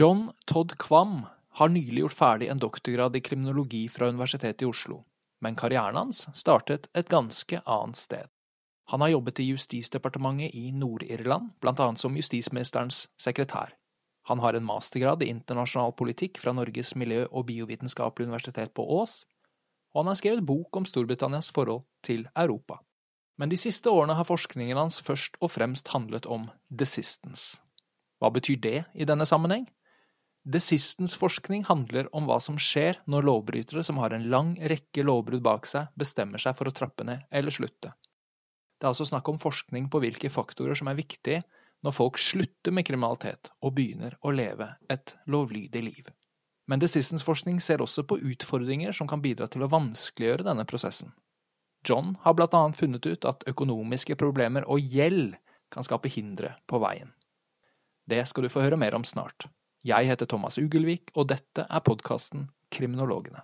John Todd Kvam har nylig gjort ferdig en doktorgrad i kriminologi fra Universitetet i Oslo, men karrieren hans startet et ganske annet sted. Han har jobbet i Justisdepartementet i Nord-Irland, blant annet som justisministerens sekretær. Han har en mastergrad i internasjonal politikk fra Norges miljø- og biovitenskapelige universitet på Ås, og han har skrevet bok om Storbritannias forhold til Europa. Men de siste årene har forskningen hans først og fremst handlet om desistance. Hva betyr det i denne sammenheng? Desistance-forskning handler om hva som skjer når lovbrytere som har en lang rekke lovbrudd bak seg, bestemmer seg for å trappe ned eller slutte. Det er altså snakk om forskning på hvilke faktorer som er viktige når folk slutter med kriminalitet og begynner å leve et lovlydig liv. Men desistance-forskning ser også på utfordringer som kan bidra til å vanskeliggjøre denne prosessen. John har blant annet funnet ut at økonomiske problemer og gjeld kan skape hindre på veien. Det skal du få høre mer om snart. Jeg heter Thomas Ugelvik, og dette er podkasten Kriminologene.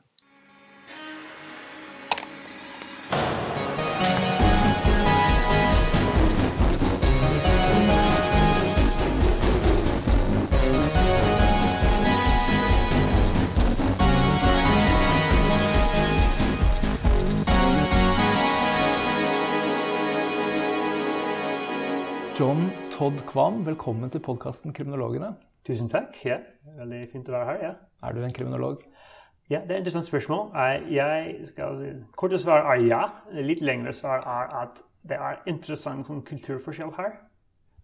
John Todd Kvam, velkommen til podkasten Kriminologene. Tusen takk. Ja, Veldig fint å være her. ja. Er du en kriminolog? Ja, Det er et interessant spørsmål. Jeg skal, Korte svar er ja. Litt lengre svar er at det er interessant sånn kulturforskjell her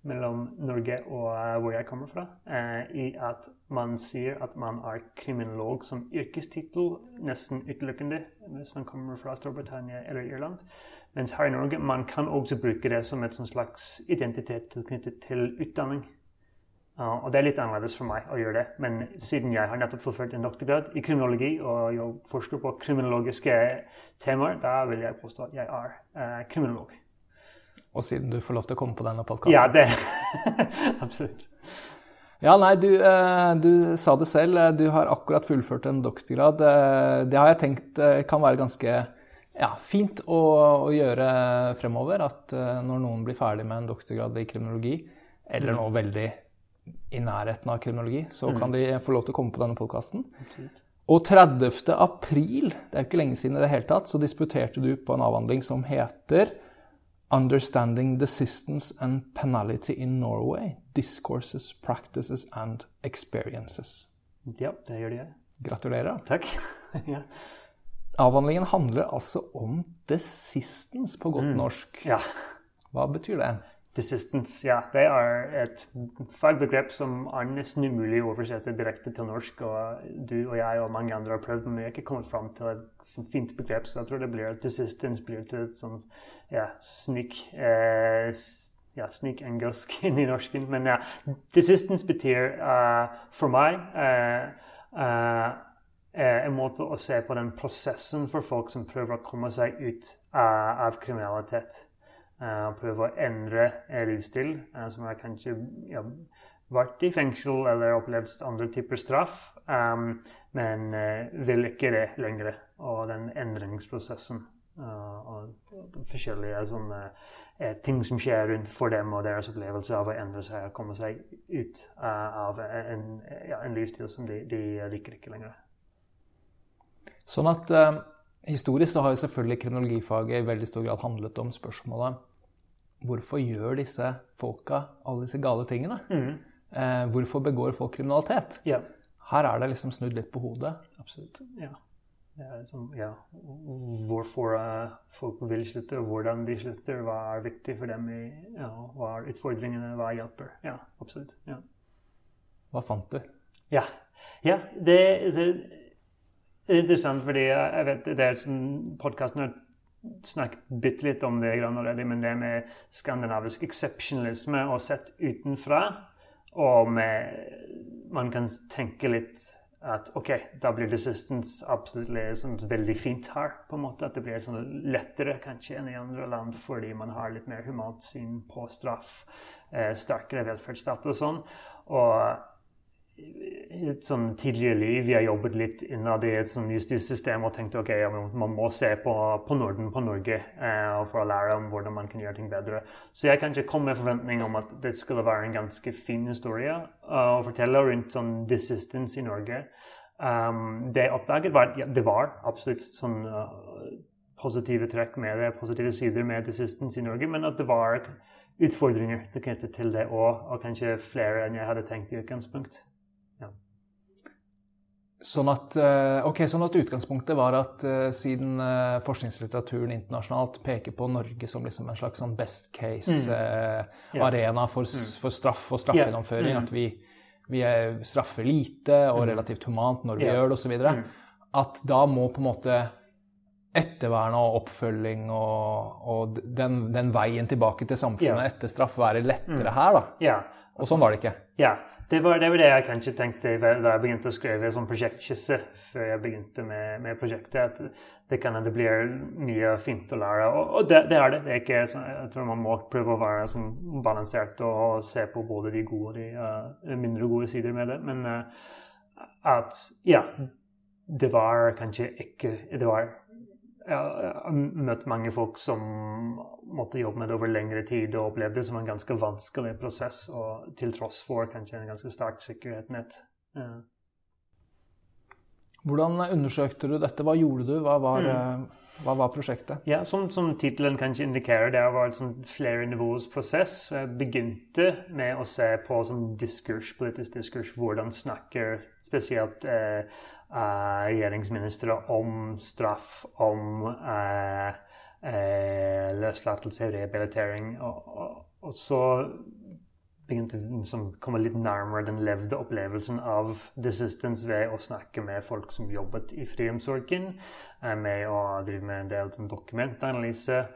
mellom Norge og uh, hvor jeg kommer fra. Uh, I at man sier at man er kriminolog som yrkestittel nesten utelukkende hvis man kommer fra Storbritannia eller Irland. Mens her i Norge man kan også bruke det som et slags identitet tilknyttet til utdanning. Uh, og det er litt annerledes for meg å gjøre det. Men siden jeg har nettopp fullført en doktorgrad i kriminologi og jeg forsker på kriminologiske temaer, da vil jeg påstå at jeg er uh, kriminolog. Og siden du får lov til å komme på denne podkasten. Ja, det Absolutt. Ja, nei, du, uh, du, sa det selv. Du har akkurat fullført en doktorgrad. Det har jeg tenkt kan være ganske ja, fint å, å, gjøre fremover. At når noen blir ferdig med en doktorgrad i kriminologi, eller mm. noe veldig i nærheten av kriminologi, så mm. kan de få lov til å komme på denne podkasten. Og 30. april, det er jo ikke lenge siden i det hele tatt, så disputerte du på en avhandling som heter Understanding Desistance and Penality in Norway. Discourses, Practices and Experiences. Ja, det gjør de. Gratulerer. Takk. ja. Avhandlingen handler altså om desistance på godt mm. norsk. Ja. Hva betyr det? Desistance, ja. Det er et fagbegrep som er nesten umulig å oversette direkte til norsk. Og du og jeg og mange andre har prøvd, men vi har ikke kommet fram til et fint begrep. Så jeg tror det blir at desistance blir til et sånn ja, snik eh, ja, snikengelsk inn i norsken. Men ja, desistance betyr uh, for meg uh, uh, en måte å se på den prosessen for folk som prøver å komme seg ut av kriminalitet. Eh, og prøve å endre livsstil, eh, som har kanskje ja, vært i fengsel eller opplevd andre typer straff, um, men uh, vil ikke det lenger. Og den endringsprosessen uh, og forskjellige sånne uh, ting som skjer rundt for dem og deres opplevelse av å endre seg og komme seg ut av en, ja, en, livsstil som de, de, liker ikke lenger. Sånn at Historisk så har jo selvfølgelig kriminologifaget i veldig stor grad handlet om spørsmålet hvorfor gjør disse folka alle disse gale tingene? Mm. Eh, hvorfor begår folk kriminalitet? Ja. Her er det liksom snudd litt på hodet. Absolutt. Ja. Liksom, ja. Hvorfor uh, folk vil slutte, hvordan de slutter. Hva er viktig for dem? I, ja, hva er utfordringene? Hva hjelper? Ja, absolutt. Ja. Hva fant du? Ja, ja det, det, er interessant, fordi jeg vet det er sånn podkasten snakket bitte litt om det allerede, men det med skandinavisk exceptionalisme og sett utenfra. Og med, man kan tenke litt at OK, da blir resistance absolutt sånn veldig fint her. på en måte, At det blir sånn lettere kanskje enn i andre land fordi man har litt mer humant syn på straff, eh, sterkere velferdsstat og sånn. Og sånn tidligere liv jeg jobbet litt innad i et sånn justissystem og tenkte ok, ja, man må se på, på Norden, på Norge, eh, for å lære om hvordan man kan gjøre ting bedre. Så jeg kan ikke komme med forventning om at det skulle være en ganske fin historie uh, å fortelle rundt sånn desistance i Norge. Um, det oppdaget var ja, det var absolutt sånn uh, positive trekk med det, positive sider med desistance i Norge, men at det var utfordringer knyttet til det òg, og kanskje flere enn jeg hadde tenkt i utgangspunkt. Sånn at, eh, okay, sånn at, utgangspunktet var at uh, siden uh, forskningslitteraturen internasjonalt peker på Norge som liksom en slags sånn best case-arena mm. yeah. for, mm. for, straff og straffegjennomføring, yeah. mm. at vi, vi straffer lite og mm. relativt humant når vi yeah. gjør det osv., mm. at da må på en måte ettervern og oppfølging og, og den, den, veien tilbake til samfunnet etter straff være lettere mm. her, da. Og sånn var det ikke. Ja. Det var, det var, det jeg kanskje tenkte da jeg begynte å skrive sånn prosjektskisse før jeg begynte med, med, prosjektet. At det kan det blir mye fint å lære. Og, og det, det, er det. det er ikke, jeg tror man må prøve å være sånn balansert og, se på både de gode og de uh, mindre gode sider med det. Men uh, at ja, det var kanskje ikke Det var jeg har møtt mange folk som måtte jobbe med det over lengre tid og opplevde det som en ganske vanskelig prosess, og til tross for kanskje en ganske sterk sikkerhetsnett. Ja. Hvordan undersøkte du dette? Hva gjorde du? Hva var, mm. hva var prosjektet? Ja, Som, som tittelen kanskje indikerer, det var en flere nivåers prosess. Jeg begynte med å se på sånn diskurs, politisk diskurs, hvordan snakker spesielt eh, Eh, regjeringsministre om straff, om eh, eh, løslatelse, rehabilitering. Og, og, og så begynte vi å komme litt nærmere den levde opplevelsen av desistance ved å snakke med folk som jobbet i friomsorgen, med å drive med en del sånn, dokumentanalyse.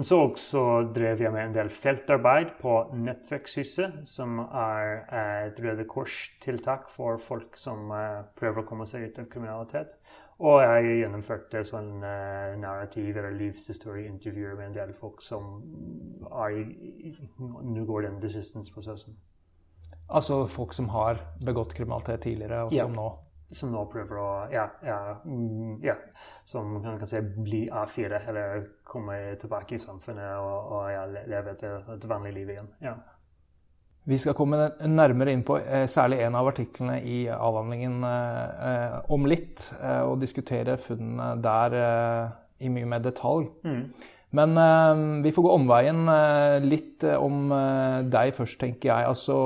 Men så også drev jeg med en del feltarbeid på Nettverkshuset, som er et Røde Kors-tiltak for folk som eh, prøver å komme seg ut av kriminalitet. Og jeg gjennomførte sånn uh, narrativ- eller livshistorieintervjuer med en del folk som er i, nå går den desistance-prosessen. Altså folk som har begått kriminalitet tidligere, og som nå som nå prøver å ja, ja, mm, ja som man kan si bli A4, eller komme tilbake i samfunnet og, og ja, leve et, et, vanlig liv igjen. Ja. Vi skal komme nærmere inn på eh, særlig en av artiklene i avhandlingen eh, om litt, eh, og diskutere funnene der eh, i mye mer detalj. Mm. Men eh, vi får gå omveien eh, litt om deg først, tenker jeg. Altså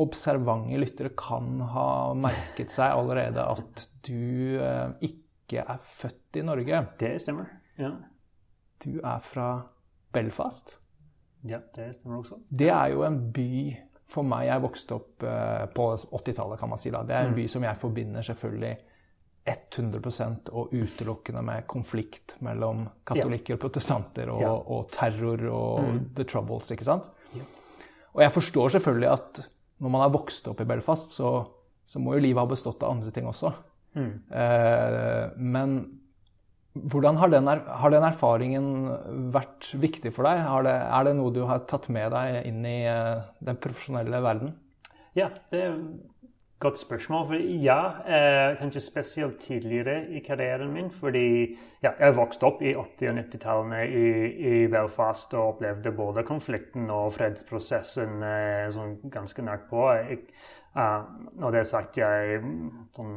observante lyttere kan ha merket seg allerede at du eh, ikke er født i Norge. Det stemmer. ja. Du er fra Belfast. Ja, det stemmer også. Det er jo en by for meg Jeg vokste opp eh, på 80-tallet, kan man si. da. Det er en mm. by som jeg forbinder selvfølgelig 100% og utelukkende med konflikt mellom katolikker og protestanter og, og terror og mm. the troubles, ikke sant? Ja. Og jeg forstår selvfølgelig at når man har vokst opp i Belfast, så, så må jo livet ha bestått av andre ting også. Mm. Eh, men hvordan har den, har den, erfaringen vært viktig for deg? Det, er det noe du har tatt med deg inn i eh, den profesjonelle verden? Ja, det er et godt spørsmål. For ja, eh, kanskje spesielt tidligere i karrieren min. Fordi ja, jeg vokste opp i 80- og 90-tallene i, i, Belfast og opplevde både konflikten og fredsprosessen eh, sånn ganske nært på. Jeg, uh, når det er sagt, jeg sånn,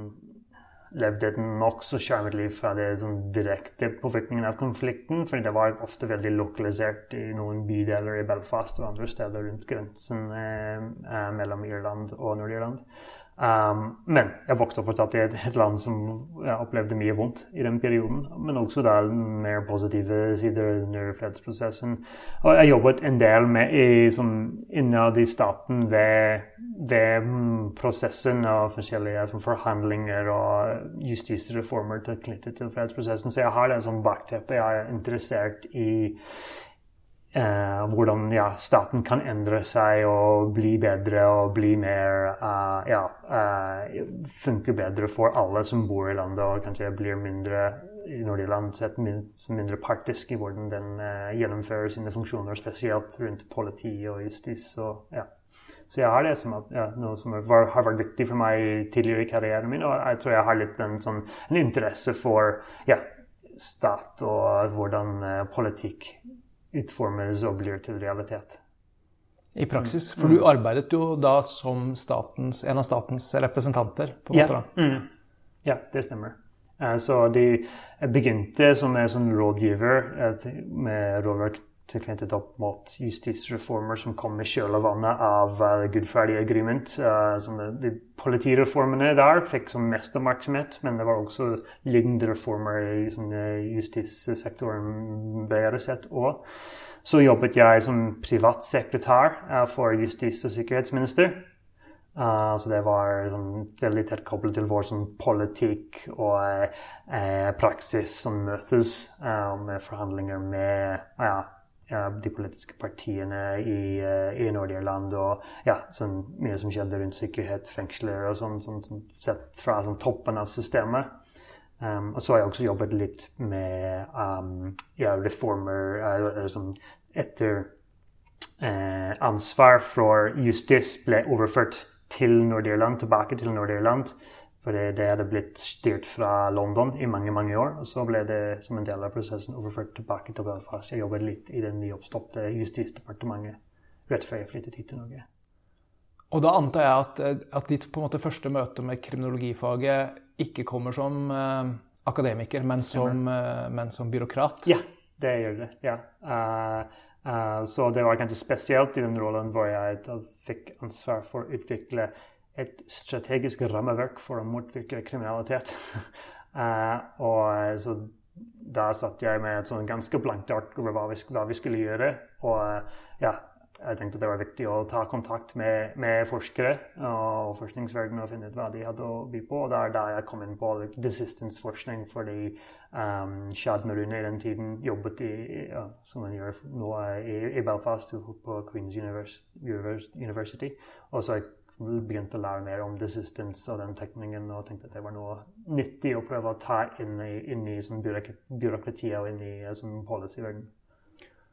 levde et nokså skjermet liv fra det sånn, direkte påvirkningen av konflikten. fordi det var ofte veldig lokalisert i noen bydeler i Belfast og andre steder rundt grensen eh, eh mellom Irland og Nord-Irland. Um, men jeg vokste opp fortsatt i et, et land som jeg opplevde mye vondt i den perioden. Men også da mer positive sider under fredsprosessen. Og jeg jobbet en del med i, som, innad i staten ved, ved prosessen og forskjellige forhandlinger og justisreformer knyttet til fredsprosessen. Så jeg har det som bakteppe. Jeg er interessert i eh, hvordan ja, staten kan endre seg og bli bedre og bli mer uh, Ja, uh, funke bedre for alle som bor i landet, og kanskje blir mindre i Nord-Irland sett mindre partisk i hvordan den uh, gjennomfører sine funksjoner, spesielt rundt politi og justis. Og, ja. så jeg har det som at, ja, noe som var, har vært viktig for meg tidligere i karrieren min. Og jeg tror jeg har litt en, sånn, en interesse for ja, stat og hvordan politikk utformes og blir til realitet. I praksis. For du arbeidet jo da som statens, en av statens representanter. på en måte da. Mm. ja, det stemmer. Uh, så de begynte som en sånn rådgiver uh, med rådverk knyttet opp mot justisreformer som kom i kjølvannet av uh, Good Friday Agreement. Uh, de politireformene der fikk som mest oppmerksomhet, men det var også lignende reformer i sånn, justissektoren bedre sett òg. Så jobbet jeg som privatsekretær uh, for justis- og sikkerhetsminister. Uh, så det var sånn, veldig tett koblet til vår sånn, politikk og praksis som møtes med forhandlinger med ja, de politiske partiene i, eh, i Nord-Irland. Og ja, sånn mye som skjedde rundt sikkerhet, fengsler og sånn, sånn, sånn sett fra sånn, toppen av systemet. Um, og så har jeg også jobbet litt med um, ja, reformer uh, som etter uh, ansvar for justis ble overført til Nord-Irland, tilbake til Nord-Irland. For det, det, hadde blitt styrt fra London i mange mange år. Og så ble det som en del av prosessen overført tilbake til Belfast. Jeg jobbet litt i det nyoppståtte Justisdepartementet rett før jeg flyttet hit til Norge. Og da antar jeg at, at ditt på en måte første møte med kriminologifaget ikke kommer som eh, akademiker, men som, eh, men som, byråkrat? Ja, det gjør det. ja. Uh, uh, så det var kanskje spesielt i den rollen hvor jeg fikk ansvar for å utvikle et strategisk rammeverk for å motvirke kriminalitet. uh, og så da satt jeg med et sånn ganske blankt ark over hva vi, hva vi, skulle gjøre. Og uh, ja, jeg tenkte det var viktig å ta kontakt med, med forskere og forskningsverdenen og finne ut hva de hadde å by på. Og det er da jeg kom inn på desistance-forskning, fordi um, Shad Marune i den tiden jobbet i, ja, som han gjør nå i, i Belfast, på Queen's University. Og så begynte å lære mer om desistance og den tekningen og tenkte at det var noe nyttig å prøve å ta inn i, inn i sånn byråkratiet og inn i sånn policy-verden.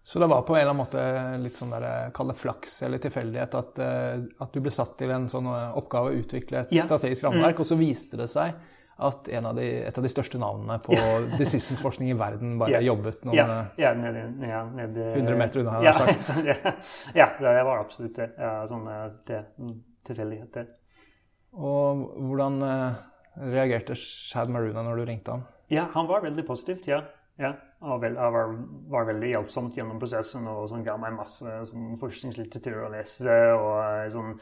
Så det var på en eller annen måte litt sånn der, eh, kall det flaks eller tilfeldighet at, eh, at, du ble satt til en sånn eh, oppgave å utvikle et yeah. strategisk rammeverk, mm. og så viste det seg at av de, et av de største navnene på desistance-forskning i verden bare yeah. jobbet noen yeah. Yeah, ned, ned, ned, 100 meter unna, har jeg sagt. ja, det var absolutt det. Ja, sånn, det mm tilfeldigheter. Og hvordan eh, reagerte Shad Maruna når du ringte ham? Ja, Han var veldig positivt, ja. ja. Han var, var, var, veldig hjelpsomt gjennom prosessen og sånn, ga meg masse sånn, forskningslitteratur å lese. og eh, sånn,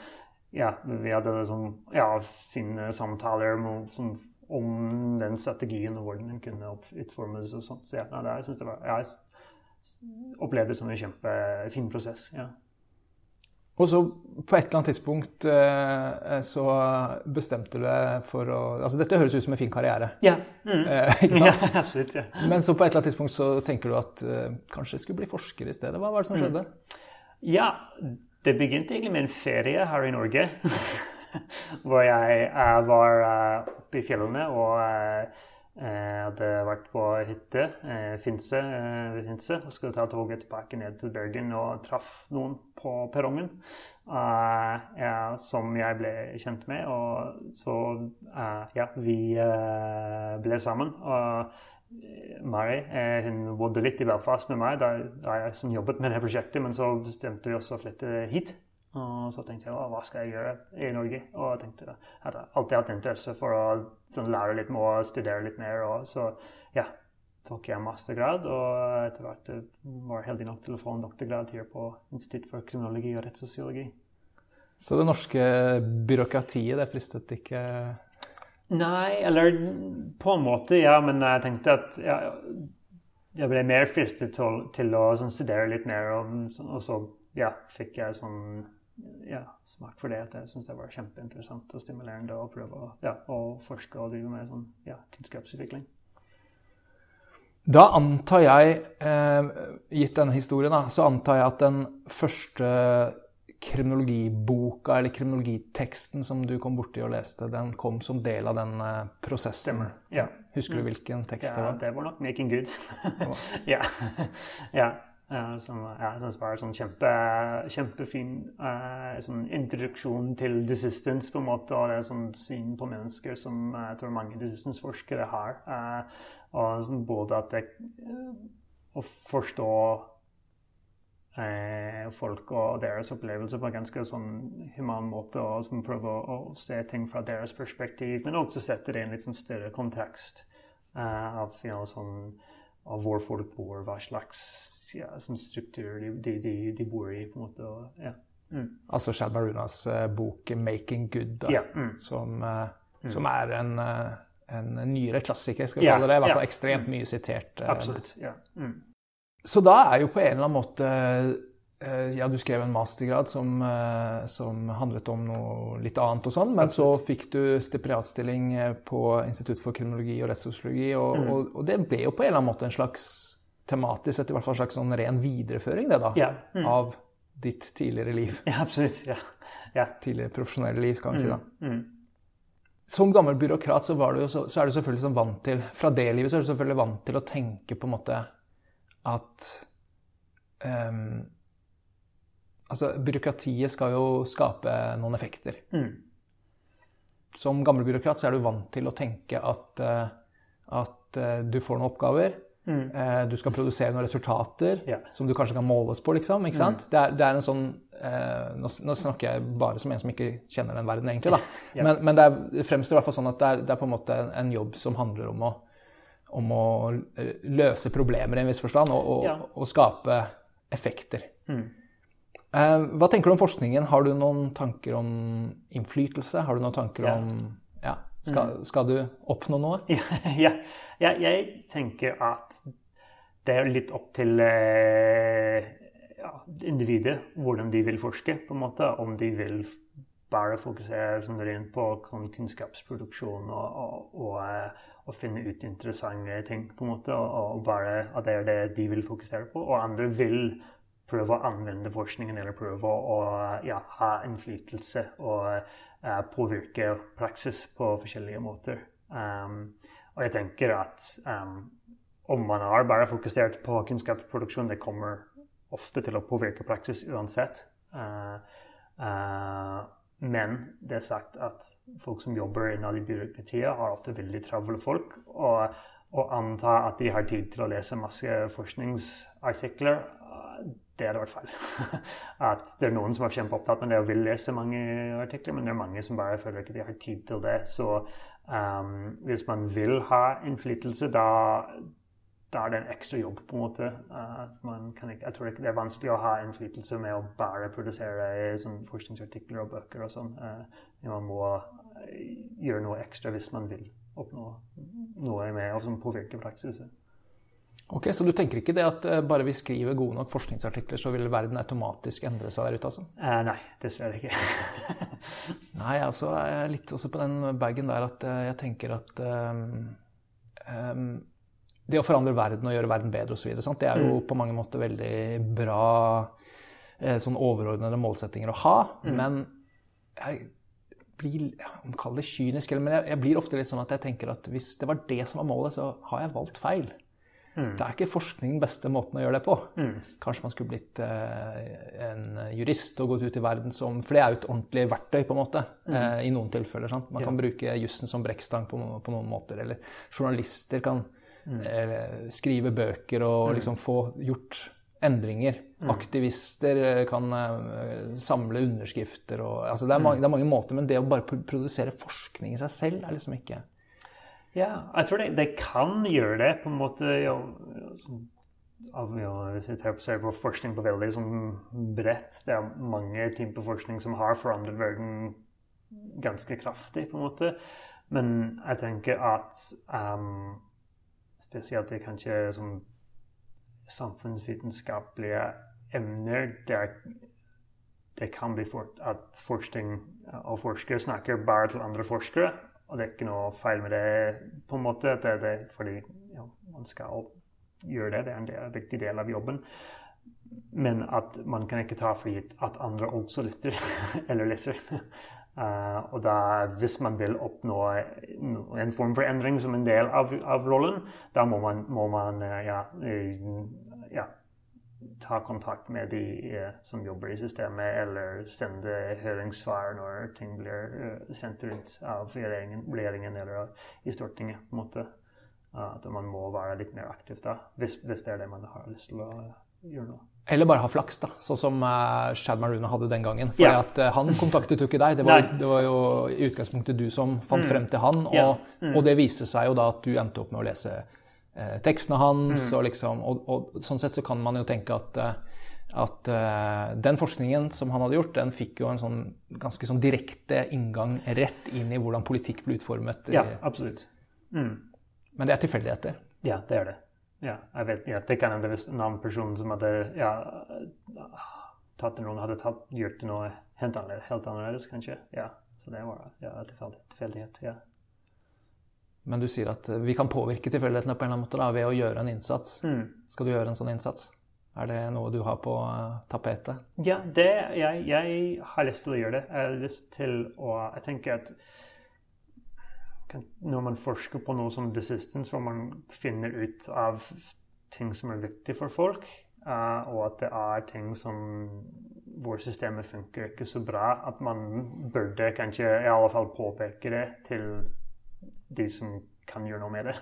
ja, Vi hadde sånn, ja, fine samtaler om, sånn, om den strategien og hvordan den kunne utformes. og sånt. Så ja, det, jeg, det var, jeg opplevde det som en kjempefin prosess. ja. Og så på et eller annet tidspunkt eh, så bestemte du deg for å Altså dette høres ut som en fin karriere. Ja. Mm. Eh, ja absolutt. Ja. Men så på et eller annet tidspunkt så tenker du at eh, kanskje jeg skulle bli forsker i stedet. Hva var det som mm. skjedde? Mm. Ja, det begynte egentlig med en ferie her i Norge. hvor jeg, var uh, oppe i fjellene og uh, jeg hadde vært på hytte, eh, Finse, eh, Finse, og skulle ta toget tilbake ned til Bergen og traff noen på perrongen uh, som jeg ble kjent med. Og så uh, ja, vi uh, ble sammen. Og Mari hun bodde litt i Belfast med meg da jeg som jobbet med det prosjektet, men så bestemte vi oss å flytte hit. Og så tenkte jeg hva skal jeg gjøre i Norge? Og jeg tenkte, jeg hadde alltid hatt interesse for å sånn, lære litt mer og studere litt mer. Og så ja, tok jeg mastergrad, og etter hvert var jeg heldig nok til å få en doktorgrad her på Institutt for kriminologi og rettssosiologi. Så det norske byråkratiet, det fristet ikke Nei, eller på en måte, ja. Men jeg tenkte at ja, jeg ble mer fristet til, til å sånn, studere litt mer, og, og så ja, fikk jeg sånn ja, smak for det. At jeg syns det var kjempeinteressant og stimulerende å prøve å, ja, å forske og drive med sånn, ja, kunnskapsutvikling. Da antar jeg, eh, gitt denne historien, så antar jeg at den første kriminologiboka eller kriminologiteksten som du kom borti og leste, den kom som del av den eh, prosessen. Stemmer. Ja. Husker du hvilken tekst ja, det var? Det var nok 'Making Good'. ja. ja. Uh, som jeg synes var sånn kjempe, kjempefin uh, sånn introduksjon til desistance, på en måte, og det sånn syn på mennesker som jeg tror mange desistance-forskere har. og både at det å forstå folk og deres opplevelser på en ganske sånn human måte, og som prøver å, se ting fra deres perspektiv, men også sette det i en litt sånn større kontekst av, you know, sånn, av hvor folk bor, hva slags ja, som struktur de, de, de, bor i. på en måte. Og, ja. mm. Altså Shad Barunas uh, bok 'Making Good', da, ja, mm. som, uh, som, er en, uh, en, nyere klassiker, skal vi kalle det. I hvert fall ekstremt mye sitert. Absolutt, ja. Mm. Så da er jo på en eller annen måte ja, du skrev en mastergrad som, som, handlet om noe litt annet og sånn, men Absolutt. så fikk du stipendiatstilling på Institutt for kriminologi og rettssosiologi, og, mm. og, og, det ble jo på en eller annen måte en slags tematisk sett i hvert fall en slags sånn ren videreføring det da, ja. mm. av ditt tidligere liv. Ja, absolutt. Ja. ja. Tidligere profesjonelle liv, kan vi mm. si. da. Mm. Som gammel byråkrat så, jo, så, så, er du selvfølgelig sånn vant til Fra det livet så er du selvfølgelig vant til å tenke på en måte at um, Altså, byråkratiet skal jo skape noen effekter. Mm. Som gammel byråkrat så er du vant til å tenke at, uh, at uh, du får noen oppgaver, Mm. Eh, du skal produsere noen resultater yeah. som du kanskje kan måles på. liksom, ikke sant? Mm. Det, er, det, er, en sånn eh, nå, nå, snakker jeg bare som en som ikke kjenner den verden, egentlig. da. Yeah. Men, men, det, er, det fremstår i hvert fall sånn at det er, det er på en måte en, en, jobb som handler om å, om å eh, løse problemer i en viss forstand, og, og, yeah. og skape effekter. Mm. Eh, hva tenker du om forskningen? Har du noen tanker om innflytelse? Har du noen tanker om ja, skal, mm. skal, du oppnå noe? Ja, ja, jeg tenker at det er litt opp til eh, ja, individet hvordan de vil forske, på en måte. Om de vil bare fokusere sånn rent på sånn kunnskapsproduksjon og, og, og, eh, og, finne ut interessante ting, på en måte. Og, bare at det er det de vil fokusere på. Og andre vil prøve å anvende forskningen eller prøve å ja, ha innflytelse og uh, påvirke praksis på forskjellige måter. Um, og jeg tenker at um, om man har bare fokusert på kunnskapsproduksjon, det kommer ofte til å påvirke praksis uansett. Uh, uh, men det er sagt at folk som jobber innad i byråkratiet, har ofte veldig travle folk. Og, å anta at de har tid til å lese masse forskningsartikler, det er det i hvert fall. At det er noen som er kjempeopptatt med det og vil lese mange artikler, men det er mange som bare føler ikke de har tid til det. Så um, hvis man vil ha innflytelse, da, da, er det en ekstra jobb, på en måte. Ikke, jeg tror ikke det er vanskelig å ha innflytelse med å bare produsere sånn, forskningsartikler og bøker og sånn. Uh, man må gjøre noe ekstra hvis man vil oppnå noe med å påvirke praksis. Ok, Så du tenker ikke det at eh, bare vi skriver gode nok forskningsartikler, så vil verden automatisk endre seg der ute? altså? Eh, nei, dessverre ikke. nei, altså, jeg er litt også på den bagen der at eh, jeg tenker at um, um, Det å forandre verden og gjøre verden bedre osv., det er jo mm. på mange måter veldig bra sånn overordnede målsettinger å ha. Mm. Men jeg blir om Kall det kynisk, men jeg, jeg blir ofte litt sånn at jeg tenker at hvis det var det som var målet, så har jeg valgt feil. Mm. Det er ikke forskning den beste måten å gjøre det på. Mm. Kanskje man skulle blitt eh, en jurist og gått ut i verden som For det er jo et ordentlig verktøy, på en måte, mm. eh, i noen tilfeller. Sant? Man ja. kan bruke jussen som brekkstang på, på, noen måter. Eller journalister kan mm. eh, skrive bøker og mm. liksom få gjort endringer. Mm. Aktivister eh, kan uh, samle underskrifter og altså det, er mange, det er mange måter, men det å bare produsere forskning i seg selv er liksom ikke ja, jeg tror de, de kan gjøre det på en måte ja, av, ja, Hvis jeg ser på forskning på veldig sånn bredt Det er mange typer forskning som har forandret verden ganske kraftig, på en måte. Men jeg tenker at um, spesielt i kanskje sånn samfunnsvitenskapelige emner der det kan bli fort at forskning og forskere snakker bare til andre forskere. Og det er ikke noe feil med det, på en måte. Det, det, fordi ja, man skal gjøre det. Det er en, del, en viktig del av jobben. Men at man kan ikke ta for gitt at andre også lytter eller leser. Uh, og da, hvis man vil oppnå en form for endring som en del av, av rollen, da må man, må man uh, ja, uh, ja, ta kontakt med de eh, som jobber i systemet, eller sende høringssvar når ting blir uh, sendt rundt av regjeringen, regjeringen eller i Stortinget. på en måte. At man må være litt mer aktiv da, hvis, hvis, det er det man har lyst til å gjøre nå. Eller bare ha flaks, da, sånn som uh, Shad Maruna hadde den gangen. For yeah. uh, han kontaktet jo ikke deg. Det var, det var, jo i utgangspunktet du som fant mm. frem til han. Og, yeah. mm. og, det viste seg jo da at du endte opp med å lese tekstene hans. Mm. Og, liksom, og, og, sånn sett så kan man jo tenke at, at den forskningen som han hadde gjort, den fikk jo en sånn ganske sånn direkte inngang rett inn i hvordan politikk ble utformet. Ja, absolutt. Mm. Men det er tilfeldigheter. Ja, det er det. Ja, jeg vet, ja, det kan hende hvis en annen person som hadde ja, tatt noen, hadde tatt, gjort noe helt annerledes, kanskje. Ja, så det var ja, tilfeldighet. ja. Men du sier at vi kan påvirke tilfeldighetene på en eller annen måte da, ved å gjøre en innsats. Mm. Skal du gjøre en sånn innsats? Er det noe du har på uh, tapetet? Ja, det, jeg, jeg, har lyst til å gjøre det. Jeg har lyst til å Jeg tenker at når man forsker på noe som desistance, hvor man finner ut av ting som er viktig for folk, uh, og at det er ting som hvor systemet funker ikke så bra, at man burde kanskje i alle fall påpeke det til de som kan gjøre noe med det.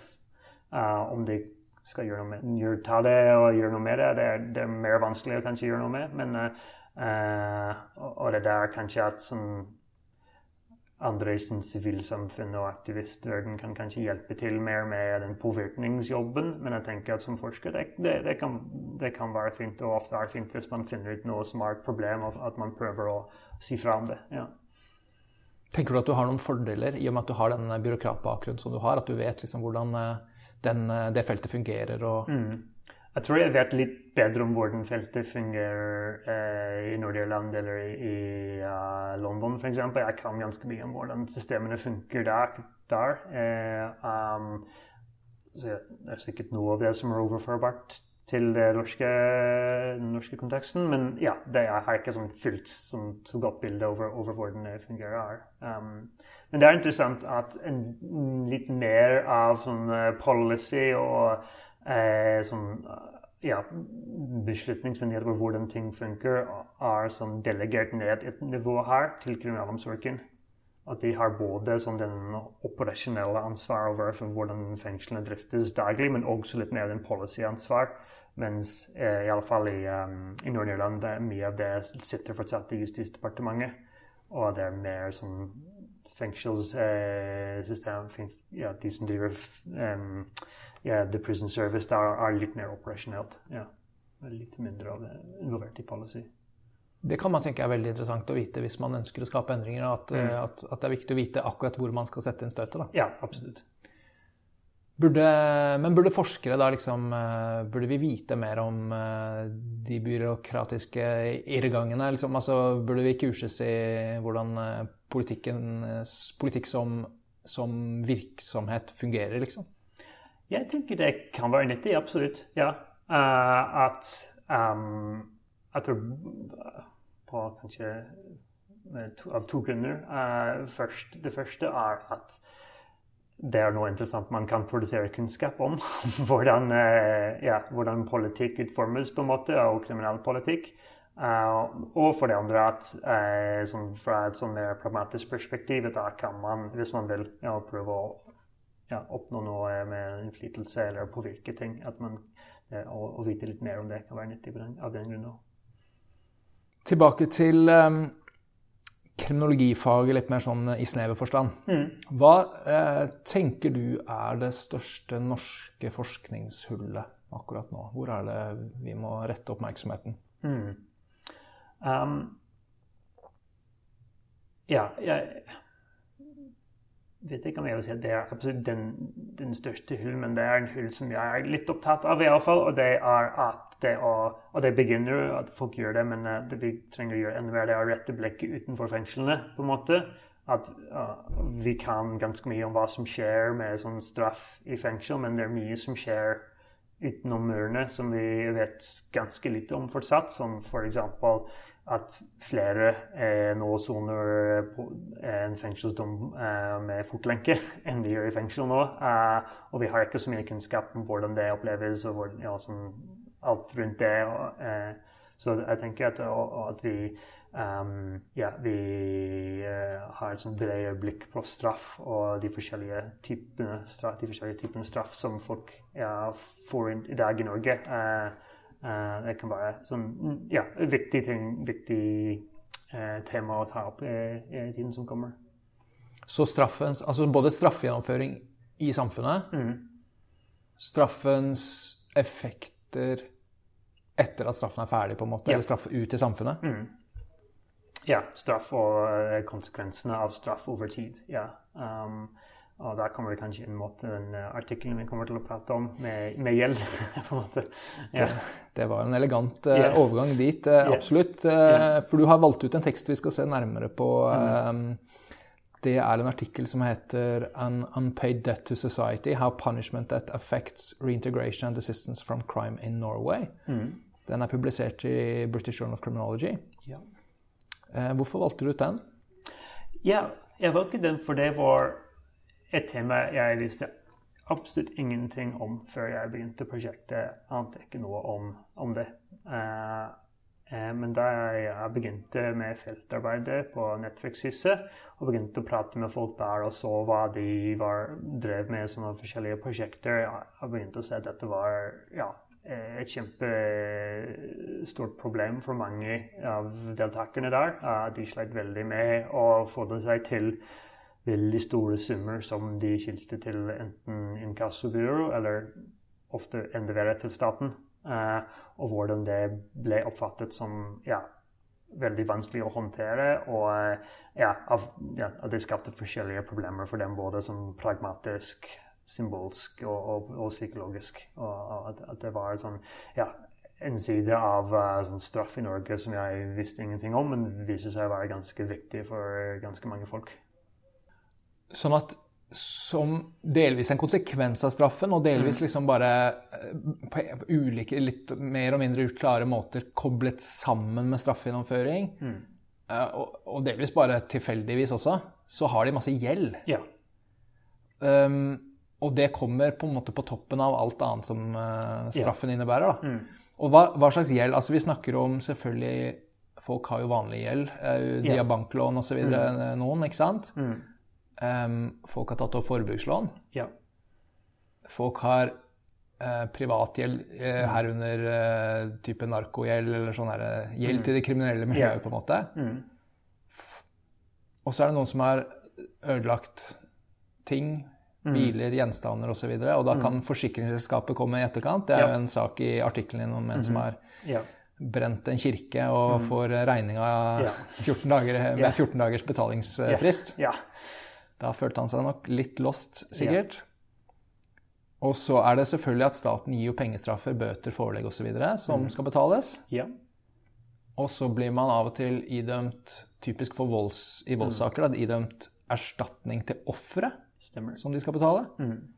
Uh, om de skal gjøre noe med, gjør, ta det og gjøre noe med det, det er, det er mer vanskelig å kanskje gjøre noe med. Men, uh, og det der kanskje at sånn andre i sivilsamfunn og aktivistverden kan kanskje hjelpe til mer med den påvirkningsjobben. Men jeg tenker at som forsker det, det, det, kan, det, kan, være fint, og ofte er fint hvis man finner ut noe som er et problem, og at man prøver å si fra om det. ja. Tenker du at du har noen fordeler i og med at du har den byråkratbakgrunnen som du har? At du vet liksom hvordan eh, den, eh, det feltet fungerer? og... Mm. Jeg tror jeg vet litt bedre om hvordan feltet fungerer eh, i Nord-Irland eller i, uh, London f.eks. Jeg kan ganske mye om hvordan systemene funker der. der. Eh, um, så det er sikkert noe av det som er overførbart til den norske, norske, konteksten. Men ja, det, jeg har ikke sånn fullt sånn, så godt bilde over, over, hvordan det fungerer. Um, men det er interessant at en, litt mer av sånn uh, policy og eh, sånn, ja, beslutningsmyndighet på hvordan ting funker, er sånn delegert ned et nivå her til kriminalomsorgen. At de har både sånn den operasjonelle ansvaret over for hvordan fengslene driftes daglig, men også litt mer den policyansvar. Mens eh, i alle fall i, um, i Nord-Irland mye av det sitter fortsatt i Justisdepartementet. Og det er mer sånn fengselssystem eh, ja, De som driver um, ja, The Prison Service der er litt mer operasjonelt. Ja. Litt mindre av det involvert i policy. Det kan man tenke er veldig interessant å vite hvis man ønsker å skape endringer. At, mm. Eh, at, at det er viktig å vite akkurat hvor man skal sette inn støtet. Ja, absolutt. Burde, men burde forskere da liksom eh, Burde vi vite mer om eh, de byråkratiske irrgangene? Liksom, altså, burde vi kurses i hvordan politikk som, som virksomhet fungerer, liksom? Jeg tenker det kan være nyttig, absolutt. Ja. Uh, at um, at det, på kanskje to, av to grunner. Uh, først, det første er at det er noe interessant man kan produsere kunnskap om. hvordan, uh, ja, hvordan, politikk utformes, på en måte, og kriminalpolitikk. Uh, og for det andre at sånn, fra et sånn mer pragmatisk perspektiv da kan man, hvis man vil, ja, prøve å ja, oppnå noe med innflytelse eller påvirke ting. At man, uh, å, å, vite litt mer om det kan være nyttig av den grunn. Tilbake til um, kriminologifaget litt mer sånn i snever forstand. Mm. Hva eh, tenker du er det største norske forskningshullet akkurat nå? Hvor er det vi må rette oppmerksomheten? Mm. Um, ja, jeg vet ikke om jeg vil si at det er absolutt den, den største hull, men det er en hull som jeg er litt opptatt av, i alle fall, og det er at det å Og det begynner at folk gjør det, men eh, det vi trenger å gjøre enda mer, det er å rette blikket utenfor fengslene, på en måte. At uh, vi kan ganske mye om hva som skjer med sånn straff i fengsel, men det er mye som skjer utenom murene som vi vet ganske lite om fortsatt, som f.eks. For at flere eh, nå soner en fengselsdom eh, med fotlenke enn de gjør i fengsel nå. Eh, og vi har ikke så mye kunnskap om hvordan det oppleves, og hvordan, ja, sånn, alt rundt det. Eh, så jeg tenker at, at vi um, ja, vi har et sånn bredere blikk på straff og de forskjellige typene straff, forskjellige typene straff som folk ja, får i dag i Norge. Uh, det kan være sånn ja, viktig ting, viktig tema å ta opp i, tiden som kommer. Så straffens, altså både straffegjennomføring i samfunnet, mm. straffens effekter etter at straffen er ferdig, på en måte, ja. eller straff ut i samfunnet. Mm. Ja, straff og uh, konsekvensene av straff over tid. ja. Um, og da kommer det kanskje inn mot den uh, artikkelen vi kommer til å prate om, med, med gjeld. på en måte. Ja. Det, det, var en elegant uh, yeah. overgang dit, uh, absolutt. Yeah. For du har valgt ut en tekst vi skal se nærmere på. Mm. Det er en artikkel som heter 'An Unpaid Debt to Society How Punishment That Affects Reintegration and Assistance from Crime in Norway'. Mm. Den er publisert i British Journal of Criminology. Ja. Eh, hvorfor valgte du ut den? Ja, jeg valgte den for det var et tema jeg visste absolutt ingenting om før jeg begynte prosjektet. Ante ikke noe om, om det. Uh, uh, men da jeg begynte med feltarbeidet på Nettverkshuset og begynte å prate med folk der og så hva de var, drev med som forskjellige prosjekter, jeg begynte å se at dette var ja, Eh, et kjempestort problem for mange av deltakerne der. De slet veldig med å få det seg til veldig store summer som de skilte til enten inkassobyrå eller ofte enda verre til staten. Uh, og hvordan det ble oppfattet som ja, veldig vanskelig å håndtere. Og ja, ja, at det skapte forskjellige problemer for dem, både som pragmatisk symbolsk og, og, og psykologisk. Og at, at, det var sånn, ja, en side av uh, sånn straff i Norge som jeg visste ingenting om, men viser seg å være ganske viktig for ganske mange folk. Sånn at som delvis en konsekvens av straffen, og delvis mm. liksom bare eh, på ulike, litt mer og mindre uklare måter koblet sammen med straffegjennomføring, mm. uh, og, og, delvis bare tilfeldigvis også, så har de masse gjeld. Ja. Um, og det kommer på en måte på toppen av alt annet som uh, straffen ja. innebærer. Mm. Og hva, hva, slags gjeld? Altså Vi snakker om selvfølgelig Folk har jo vanlig gjeld. Uh, de har banklån osv. Mm. Eh, noen, ikke sant? Mm. Folk har tatt opp forbrukslån. Ja. Folk har uh, privatgjeld, uh, herunder uh, type narkogjeld eller sånn gjeld mm. til det kriminelle miljøet, yeah. på en måte. Mm. Og så er det noen som har ødelagt ting Mm. Biler, gjenstander osv. Og, så og da mm. kan forsikringsselskapet komme i etterkant. Det er jo en sak i artikkelen din om en som mm-hmm. har brent en kirke og får regninga 14 dager, med 14 dagers betalingsfrist. Da følte han seg nok litt lost, sikkert. Og så er det selvfølgelig at staten gir jo pengestraffer, bøter, forelegg osv. som mm. skal betales. Ja. Og så blir man av og til idømt, typisk for volds, i voldssaker, da, idømt erstatning til offeret. Som de skal betale. Mm.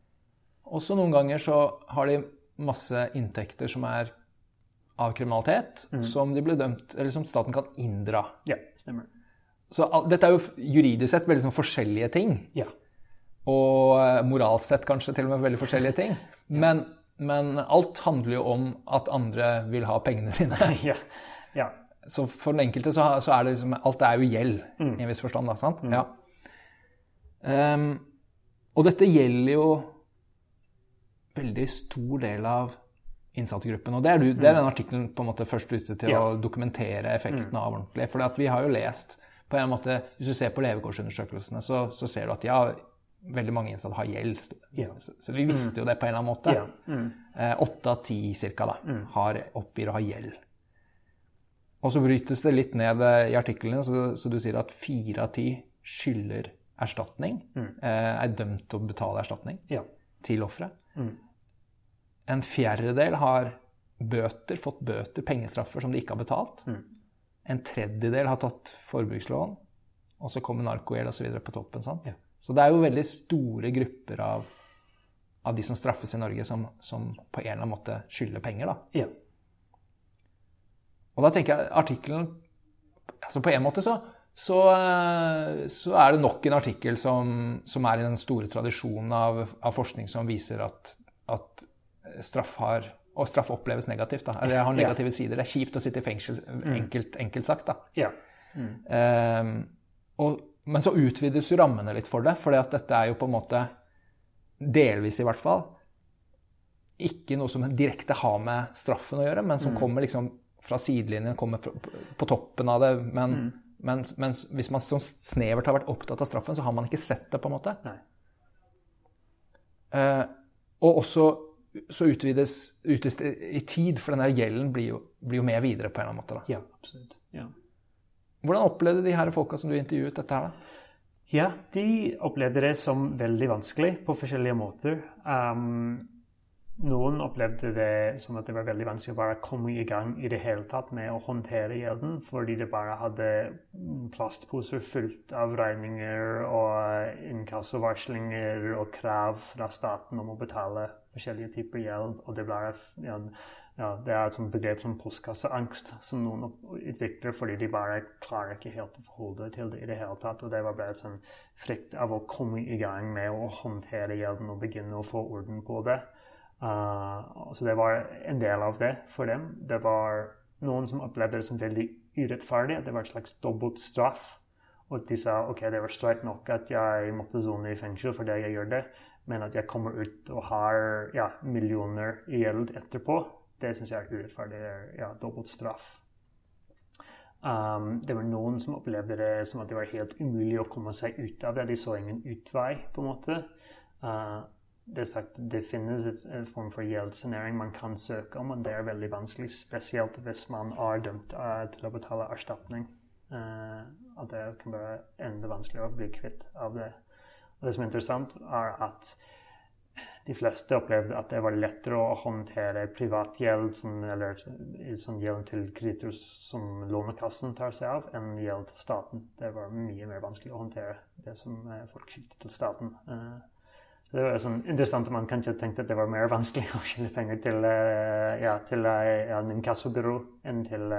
Også noen ganger så har de masse inntekter som er av kriminalitet, mm. som de blir dømt, eller som staten kan inndra. Ja, stemmer. Så dette er jo juridisk sett veldig sånn forskjellige ting. Ja. Og eh, moralsk sett kanskje til og med veldig forskjellige ting. men, men, alt handler jo om at andre vil ha pengene dine. ja. ja. Så for den enkelte så, så, er det liksom Alt er jo gjeld, mm. i en viss forstand. da, sant? Mm. Ja. Um, og dette gjelder jo veldig stor del av innsattegruppen. Og det er, du, det er den artikkelen på en måte først ute til ja. å dokumentere effekten mm. av ordentlig. For vi har jo lest på en måte, Hvis du ser på levekårsundersøkelsene, så, så ser du at ja, veldig mange innsatte har gjeld. Så, så, vi visste mm. jo det på en eller annen måte. Mm. Eh, åtte av ti ca. Mm. har, oppgir å ha gjeld. Og så brytes det litt ned i artiklene, så, så du sier at fire av ti skylder erstatning, mm. Eh, er dømt til å betale erstatning ja. til offeret. Mm. En fjerdedel har bøter, fått bøter, pengestraffer, som de ikke har betalt. Mm. En tredjedel har tatt forbrukslån, og så kommer narkogjeld osv. på toppen. Ja. Så det er jo veldig store grupper av, av de som straffes i Norge, som, som, på en eller annen måte skylder penger. Da. Ja. Og da tenker jeg artikkelen altså På en måte så så, eh, så, er det nok en artikkel som, som er i den store tradisjonen av, av forskning som viser at, at, straff har og straff oppleves negativt. da, Det har negative sider. Det er kjipt å sitte i fengsel, enkelt, enkelt sagt. da. Ja. Eh, og, men så utvides jo rammene litt for det, for dette er jo på en måte, delvis i hvert fall, ikke noe som direkte har med straffen å gjøre, men som kommer liksom fra sidelinjen, kommer fra, på toppen av det. Men, men, men hvis man sånn snevert har vært opptatt av straffen, så har man ikke sett det, på en måte. Nei. Eh, og også så utvides, utvides det i tid, for den der gjelden blir jo, blir jo med videre på en eller annen måte. da. Ja, absolutt. Ja. Hvordan opplevde de her folka som du intervjuet, dette her? da? Ja, de opplevde det som veldig vanskelig på forskjellige måter. Um, noen opplevde det som at det var veldig vanskelig å bare komme i gang i det hele tatt med å håndtere gjelden, fordi det bare hadde plastposer fullt av regninger og inkassovarslinger og krav fra staten om å betale forskjellige typer gjeld. Og det, ble, ja, ja, det er et begrep som postkasseangst som noen utvikler fordi de bare klarer ikke helt å forholde til det i det hele tatt. Og det var bare et sånn frykt av å komme i gang med å håndtere gjelden og begynne å få orden på det. Uh, så det var en del av det for dem. Det var noen som opplevde det som veldig urettferdig, at det var et slags dobbelt straff. Og de sa ok, det var streit nok at jeg måtte sone i fengsel fordi jeg gjør det, men at jeg kommer ut og har ja, millioner i gjeld etterpå, det syns jeg er urettferdig. Det er ja, dobbelt straff. Um, det var noen som opplevde det som at det var helt umulig å komme seg ut av det. De så ingen utvei, på en måte. Uh, det, er sagt, det finnes en form for gjeldssanering man kan søke om, og det er veldig vanskelig, spesielt hvis man er dømt uh, til å betale erstatning. At det kan være enda vanskeligere å bli kvitt av det. Og det som er interessant, er at de fleste opplevde at det var lettere å håndtere privatgjeld, eller sånn gjeld til kreditor som Lånekassen tar seg av, enn gjeld til staten. Det var mye mer vanskelig å håndtere det som uh, folk skyldte til staten. Uh, så det var sånn interessant at man kanskje tenkte at det var mer vanskelig å skille penger til, uh, ja, til uh, en inkassobyrå enn til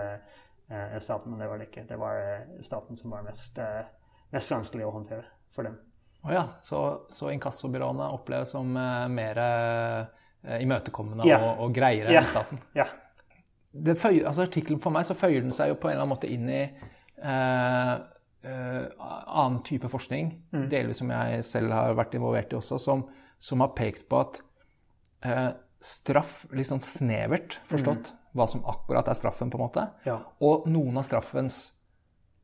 staten, men det var det ikke. Det var staten som var mest, mest vanskelig å håndtere for dem. Oh ja, så, så inkassobyråene oppleves som uh, mer uh, imøtekommende yeah. og, og greiere yeah. enn staten. Ja. Yeah. altså Artikkelen for meg så føyer den seg jo på en eller annen måte inn i annen type forskning, delvis som jeg selv har vært involvert i også, som, som har pekt på at eh, straff, litt sånn snevert forstått, hva som akkurat er straffen, på en måte, Ja. og noen av straffens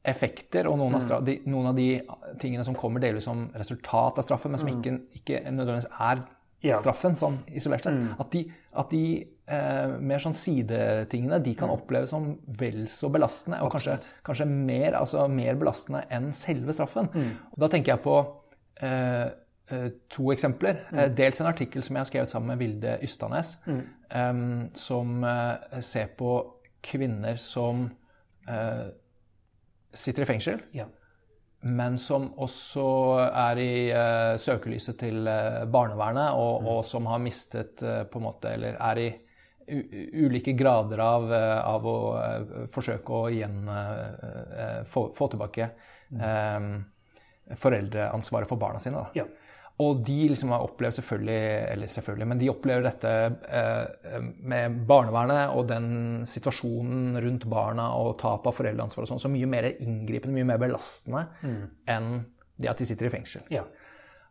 effekter og noen, av stra de, noen av de tingene som kommer delvis som resultat av straffen, men som ikke, ikke nødvendigvis er Ja. straffen sånn isolert sett. At de, at de eh, mer sånn sidetingene de kan oppleves som vel så belastende, og kanskje, kanskje mer, altså mer belastende enn selve straffen. Og da tenker jeg på eh, eh, to eksempler. Eh, dels en artikkel som jeg har skrevet sammen med Vilde Ystanes, eh, som ser på kvinner som eh, sitter i fengsel, Ja. Men som også er i uh, søkelyset til uh, barnevernet, og, og som har mistet uh, på en måte, eller er i ulike grader av, av å forsøke å igjen få, få tilbake eh, foreldreansvaret for barna sine. Ja. Og de liksom har opplevd selvfølgelig, eller selvfølgelig, men de opplever dette eh, med barnevernet og den situasjonen rundt barna og tap av foreldreansvar og sånn, så mye mer inngripende, mye mer belastende enn det at de sitter i fengsel. Ja.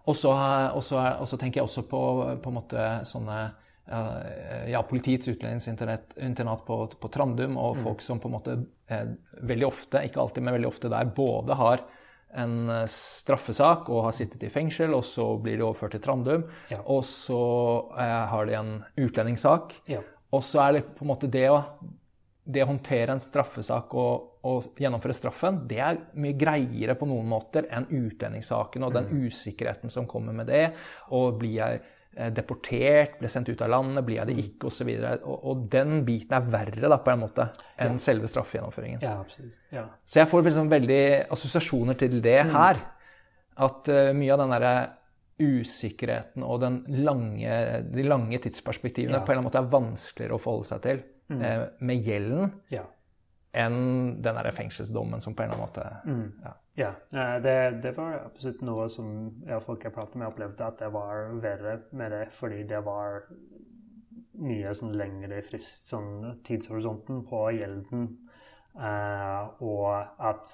Og så, og så, og så tenker jeg også på, på en måte sånne eh, ja, politiets utlendingsinternat på, på Trandum, og folk som på en måte eh, veldig ofte, ikke alltid, men veldig ofte der, både har en eh, straffesak og har sittet i fengsel, og så blir de overført til Trandum, Ja. og så eh, har de en utlendingssak, Ja. og så er det på en måte det å, det å håndtere en straffesak og, og gjennomføre straffen, det er mye greiere på noen måter enn utlendingssaken og den usikkerheten som kommer med det. Og blir jeg deportert, ble sendt ut av landet, blir jeg det ikke, osv. Og, og den biten er verre da, på en måte enn selve straffegjennomføringen. ja, absolutt. Ja. Så jeg får liksom veldig assosiasjoner til det her. At uh, mye av den derre usikkerheten og den lange, de lange tidsperspektivene Ja. på en eller annen måte er vanskeligere å forholde seg til eh, med gjelden ja. enn den derre fengselsdommen som på en eller annen måte ja. Ja, eh, det, det var absolutt noe som ja, folk jeg pratet med, opplevde at det var verre med det, fordi det var mye sånn lengre frist, sånn tidshorisonten på gjelden. Uh, og at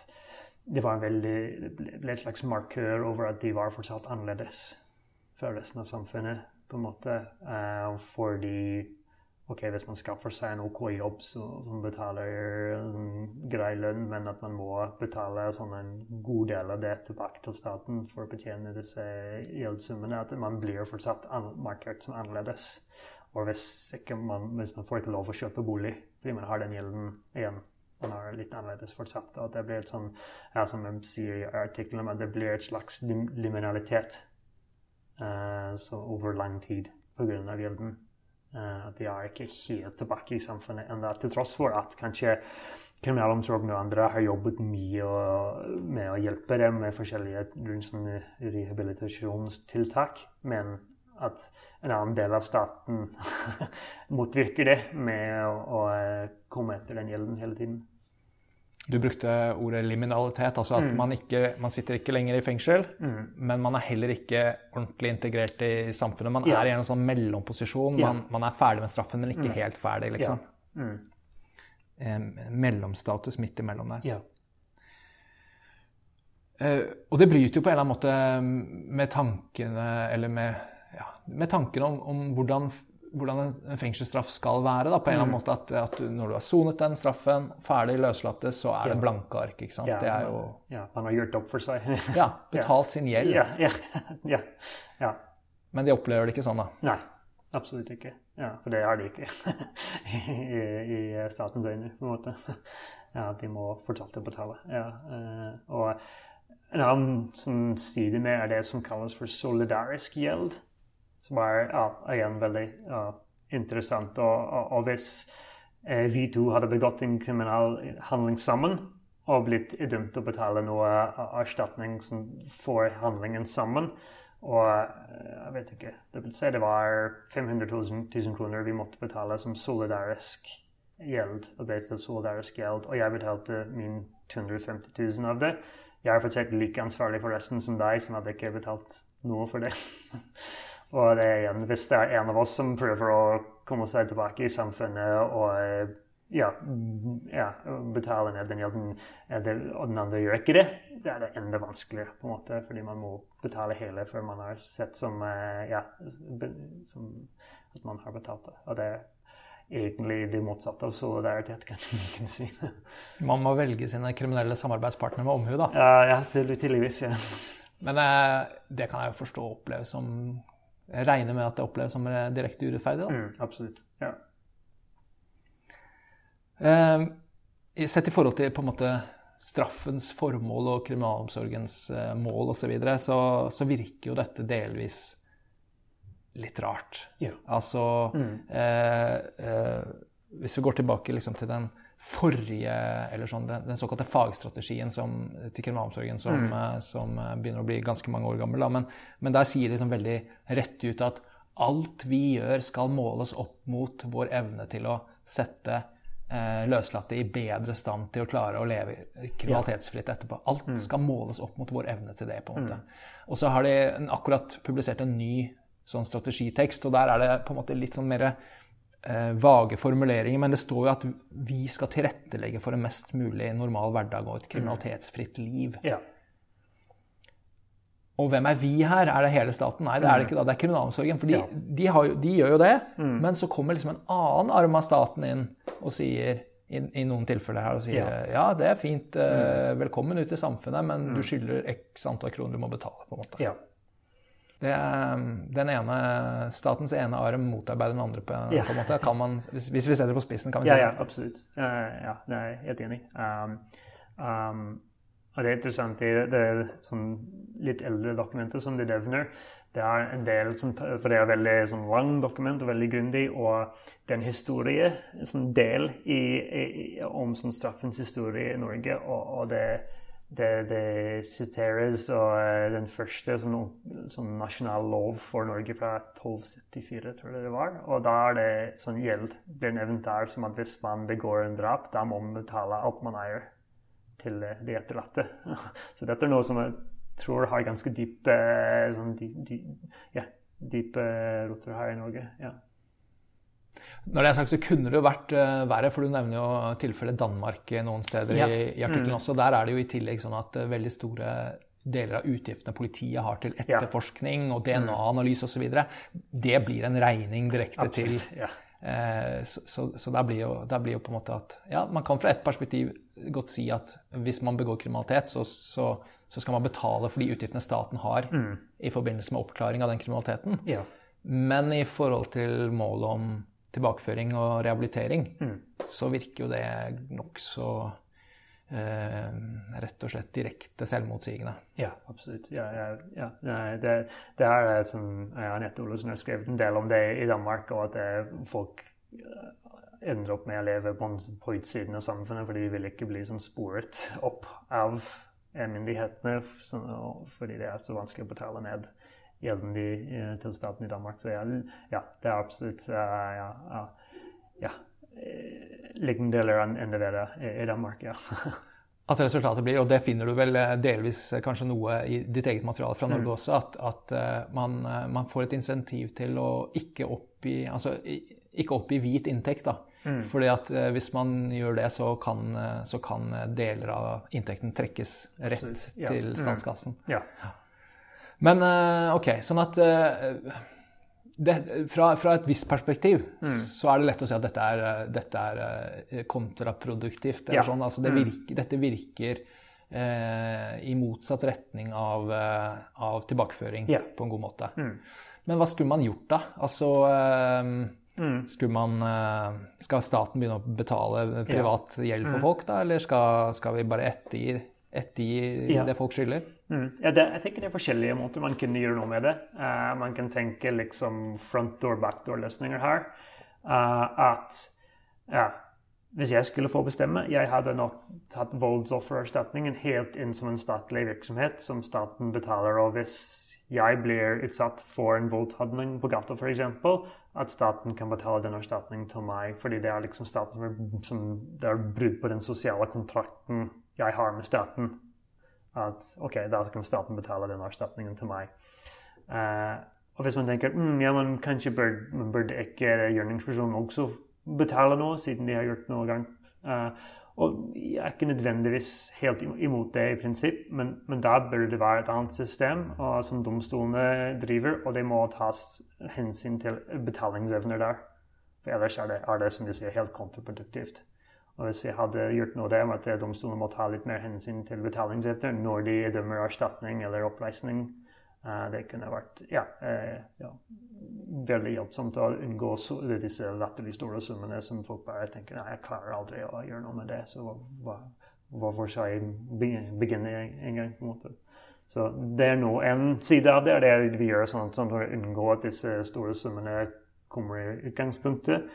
det var en veldig, ble et slags markør over at de var fortsatt annerledes fra resten av samfunnet. på en måte. Uh, fordi ok, hvis man skaffer seg en OK jobb som betaler en grei lønn, men at man må betale sånn en god del av det tilbake til staten for å betjene disse gjeldssummene, at man blir fortsatt markert som annerledes. Og hvis, man, hvis man får ikke lov å kjøpe bolig fordi man har den gjelden igjen, man har litt annerledes fortsatt, og det blir et sånn, ja, som jeg sier i artikkelen, at det blir et slags liminalitet uh, over lang tid pga. gjelden. At de er ikke helt tilbake i samfunnet ennå, til tross for at kanskje kriminalomsorgen og andre har jobbet mye med å hjelpe dem med forskjellige rehabilitasjonstiltak. Men at en annen del av staten motvirker det med å, å komme etter den gjelden hele tiden. Du brukte ordet liminalitet, altså at mm. man, ikke, man, sitter ikke lenger i fengsel, mm. men man er heller ikke ordentlig integrert i samfunnet. Man ja. er i en sånn mellomposisjon. Ja. Man, man, er ferdig med straffen, men ikke mm. helt ferdig, liksom. Ja. Eh, mellomstatus midt imellom der. Eh, og det bryter jo på en eller annen måte med tankene, eller med, med tankene om, om hvordan hvordan en fengselsstraff skal være. Da, på en eller annen mm. måte at, at, Når du har sonet den straffen, ferdig løslattes, så er det blanke ark. ikke sant? Ja, det er jo... ja, man har gjort opp for seg. ja, betalt sin gjeld. Ja, ja, ja, Men de opplever det ikke sånn, da? Nei, absolutt ikke. Ja, For det har de ikke I, i statens øyne, på en måte. Ja, De må fortsatt betale. Ja, eh, og en annen sånn side med er det som kalles for solidarisk gjeld som er ja, igjen veldig ja, interessant. Og, og, og hvis eh, vi to hadde begått en kriminell handling sammen og blitt dømt til å betale noe erstatning for handlingen sammen og eh, jeg vet ikke Det vil si det var 500 000 kroner vi måtte betale som solidarisk gjeld. Og ble til solidarisk gjeld, og jeg betalte min 250 000 av det. Jeg er fortsatt like ansvarlig for resten som deg, som hadde ikke betalt noe for det. Og det er igjen, hvis det er en av oss som prøver å komme seg tilbake i samfunnet og ja, ja, betale ned den gjelden, og den andre gjør ikke det, det er det enda vanskeligere, på en måte, fordi man må betale hele før man har sett som, eh, ja, som at man har betalt det. Og det er egentlig det motsatte av solidaritet, kanskje man kunne si. man må velge sine kriminelle samarbeidspartnere med omhu, da. Ja, ja tydeligvis. ja. Men eh, det kan jeg jo forstå oppleves som regner med at det oppleves som direkte urettferdig. Mm, absolutt. Ja. Eh, sett i forhold til på en måte straffens formål og kriminalomsorgens eh, mål osv., så, videre, så så virker jo dette delvis litt rart. Ja. Altså mm. eh, eh, Hvis vi går tilbake liksom, til den forrige Eller sånn, den, den såkalte fagstrategien som, til kriminalomsorgen som, mm. Eh, som, eh, begynner å bli ganske mange år gammel. Men, men, der sier de liksom veldig rett ut at alt vi gjør, skal måles opp mot vår evne til å sette eh, løslatte i bedre stand til å klare å leve kriminalitetsfritt etterpå. Alt mm. skal måles opp mot vår evne til det. på en måte. Mm. Og så har de akkurat publisert en ny sånn strategitekst, og der er det på en måte litt sånn mer vage formuleringer, men det står jo at vi skal tilrettelegge for en mest mulig normal hverdag og et kriminalitetsfritt liv. Ja. Og hvem er vi her? Er det hele staten? Nei, det er det ikke da. Det er kriminalomsorgen. For de, ja. de, jo, de, gjør jo det. Mm. Men så kommer liksom en annen arm av staten inn og sier i, i noen tilfeller her og sier ja, ja det er fint, uh, velkommen ut i samfunnet, men mm. du skylder x antall kroner du må betale. på en måte. Ja. Det, den ene, statens ene arm motarbeider den andre på, ja. på en måte. Kan man, hvis, hvis, vi setter det på spissen, kan vi si Ja, ja absolutt. Uh, ja, det er jeg helt enig i. Um, um, og det er interessant, det, det er sånn litt eldre dokumenter som de nevner. Det er en del, som, for det er veldig sånn, lang dokument og veldig grundig, og det er en historie, en sånn del i, i, om sånn, straffens historie i Norge. og, og det det, det siteres og eh, den første sånn, sånn, nasjonal lov for Norge fra 1274, tror jeg det var. Og da er det sånn gjeld blir nevnt der som at hvis man begår en drap, da må man betale alt man eier til eh, de etterlatte. Så dette er noe som jeg tror har ganske dype sånn, dyp, dyp, ja, dype roter her i Norge. ja. Når det er sagt, så kunne det jo vært uh, verre, for du nevner jo tilfellet Danmark noen steder ja. i, i, artikkelen mm. også. Der er det jo i tillegg sånn at uh, veldig store deler av utgiftene politiet har til etterforskning og DNA-analyse osv., det blir en regning direkte Absolutt. til ja. Eh, så, så, så der, blir jo, der, blir jo, på en måte at Ja, man kan fra ett perspektiv godt si at hvis man begår kriminalitet, så, så skal man betale for de utgiftene staten har mm. i forbindelse med oppklaring av den kriminaliteten. Ja. Men i forhold til målet om tilbakeføring og rehabilitering, mm. så virker jo det nokså eh, rett og slett direkte selvmotsigende. Ja, absolutt. Ja, ja, ja. Det, det, er det som Anette Olsen har skrevet en del om det i Danmark, og at folk eh, ender opp med å leve på, på utsiden av samfunnet, for de vil ikke bli sånn sporet opp av myndighetene fordi det er så vanskelig å betale ned gjelden de, eh, til staten i Danmark. Så ja, ja det er absolutt uh, ja, ja, eh, deler enn det er i Danmark. ja. Altså resultatet blir, og det finner du vel delvis kanskje noe i ditt eget materiale fra Norge mm. også, at, at man, man, får et insentiv til å ikke oppgi, altså, ikke oppgi hvit inntekt. da. Mm. Fordi at hvis man gjør det, så kan, så kan deler av inntekten trekkes rett ja. til mm. statskassen. Mm. Ja. Men eh, OK, sånn at eh, det, fra, fra, et visst perspektiv mm. så er det lett å si at dette er, eh, dette er kontraproduktivt. eller ja. sånn. Altså, det mm. virker, dette virker eh, i motsatt retning av, av tilbakeføring ja. på en god måte. Mm. Men hva skulle man gjort, da? Altså eh, skulle man, Skal staten begynne å betale privat gjeld for mm. folk, da? Eller skal, skal vi bare ettergi ettergi ja. det folk skylder? Mm. Ja, det, jeg tenker det er forskjellige måter man kan gjøre noe med det. Uh, man kan tenke liksom front door, back door-løsninger her. Uh, at ja, hvis jeg skulle få bestemme, jeg hadde nok tatt voldsoffererstatningen helt inn som en statlig virksomhet som staten betaler. Og hvis jeg blir utsatt for en voldshandling på gata f.eks., at staten kan betale den erstatningen til meg fordi det er liksom staten som, er, som det er brudd på den sosiale kontrakten jeg har med staten. At OK, da kan staten betale den erstatningen til meg. Uh, og hvis man tenker mm, ja, men kanskje bør, man burde ikke gjerningspersonen også betale noe, siden de har gjort noe galt. Uh, og jeg er ikke nødvendigvis helt imot det i prinsipp, men, men da bør det være et annet system og, som domstolene driver, og det må tas hensyn til betalingsevner der. For ellers er det, er det som du sier, helt kontraproduktivt. Og hvis jeg hadde gjort noe der med at domstolene må ta litt mer hensyn til betalingsevne når de dømmer erstatning eller oppreisning, uh, det kunne vært ja, uh, ja, veldig hjelpsomt å unngå disse latterlig store summene som folk bare tenker nei, jeg klarer aldri å gjøre noe med det, så hva, hvorfor skal jeg begynne en gang? på en måte. Så det er nå en side av det, det vi gjør sånn, sånn for å unngå at disse store summene kommer i utgangspunktet.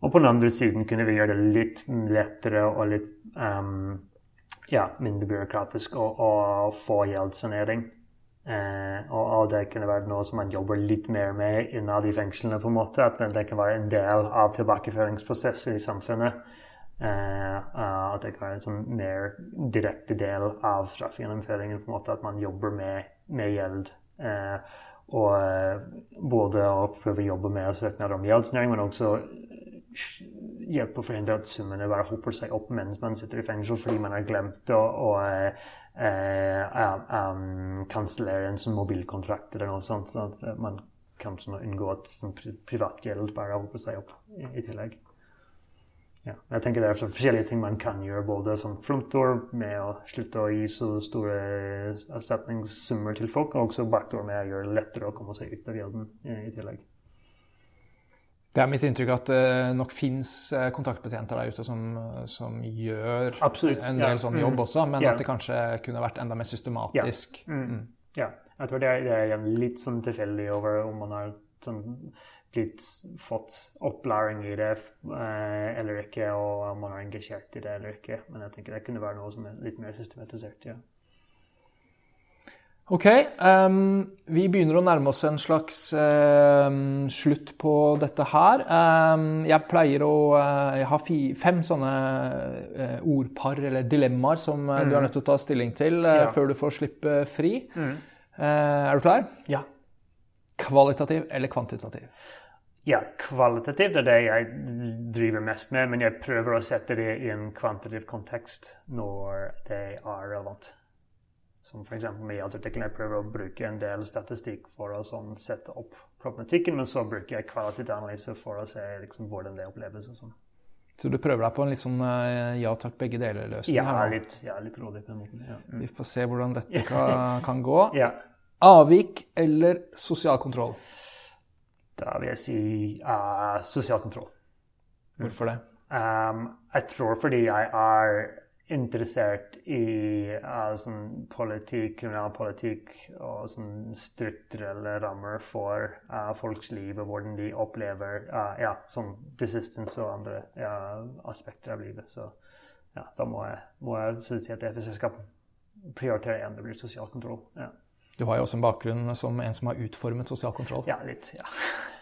Og på den andre siden kunne vi gjøre det litt lettere og litt um, ja, mindre byråkratisk å, å få gjeldssanering. Uh, og, og, det kunne vært noe som man jobber litt mer med innad i fengslene. på en måte, At det kan være en del av tilbakeføringsprosesser i samfunnet. Uh, at det kan være en sånn mer direkte del av straffegjennomføringen. på en måte, At man jobber med, med gjeld. Og både å prøve å jobbe med søknader om gjeldsnæring, men også hjelpe å forhindre at summene bare hoper seg opp mens man sitter i fengsel fordi man har glemt å, å eh, um, kansellere en sånn mobilkontrakt eller noe sånt. sånn at man kan sånn unngå at sånn privatgjeld bare hoper seg opp i, i tillegg. Ja, jeg tenker Det er forskjellige ting man kan gjøre, både som frontdoor med å slutte å gi så store erstatningssummer til folk, og også backdoor med å gjøre det lettere å komme seg ut av gjelden i tillegg. Det er mitt inntrykk at det uh, nok fins uh, kontaktbetjenter der ute som, som gjør Absolutt, en del ja. sånn jobb mm. også, men ja. at det kanskje kunne vært enda mer systematisk. Ja, mm. Mm. ja. jeg tror det er, det er, litt sånn tilfeldig over om man har sånn, blitt fått opplæring i det uh, eller ikke, og om man er engasjert i det eller ikke. Men jeg tenker det kunne være noe som er litt mer systematisert. ja. Ok. Um, vi begynner å nærme oss en slags um, slutt på dette her. Um, jeg pleier å uh, Jeg har fi, fem sånne uh, ordpar eller dilemmaer som uh, mm. du er nødt til å ta stilling til ja. før du får slippe fri. Mm. er du klar? Ja. Kvalitativ eller kvantitativ? Ja, kvalitativt er det jeg driver mest med, men jeg prøver å sette det i en kvantitativ kontekst når det er relevant. Som f.eks. med hjelpeartikkelen. Jeg prøver å bruke en del statistikk for å sånn sette opp problematikken, men så bruker jeg kvalitetsanalyse for å se liksom, hvordan det oppleves. og sånn. Så du prøver deg på en litt sånn ja takk, begge deler-løsning? Ja, litt, ja, litt rådig på den måten. Ja. Mm. Vi får se hvordan dette kan, kan gå. ja. Avvik eller sosial kontroll? Da vil jeg si uh, sosial kontroll. Hvorfor det? Um, jeg tror fordi jeg er interessert i uh, sånn politikk, kriminalpolitikk og sånn strukturelle rammer for uh, folks liv og hvordan de opplever ja, sånn desistance og andre aspekter av livet. Så ja, da må jeg, må jeg si at hvis jeg skal prioritere én, det blir sosial kontroll. ja. Du har jo også en bakgrunn som en som har utformet sosial kontroll. Ja, litt, ja.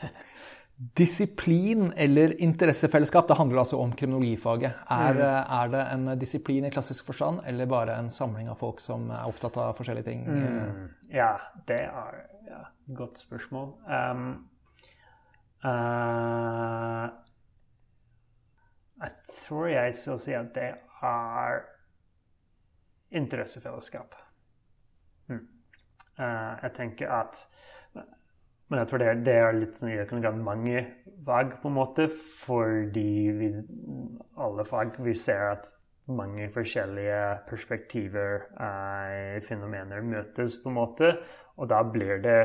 Disiplin eller interessefellesskap, det handler altså om kriminologifaget. Er, mm. er, det en disiplin i klassisk forstand, eller bare en samling av folk som er opptatt av forskjellige ting? Mm. Ja, det er ja, et godt spørsmål. Um, uh, jeg tror jeg skal si at det er interessefellesskap. Mm. Uh, jeg tenker at Men jeg tror det, det er litt sånn i grad mange fag, på en måte, fordi vi, alle fag vi ser at mange forskjellige perspektiver, eh, fenomener, møtes, på en måte. Og da blir det,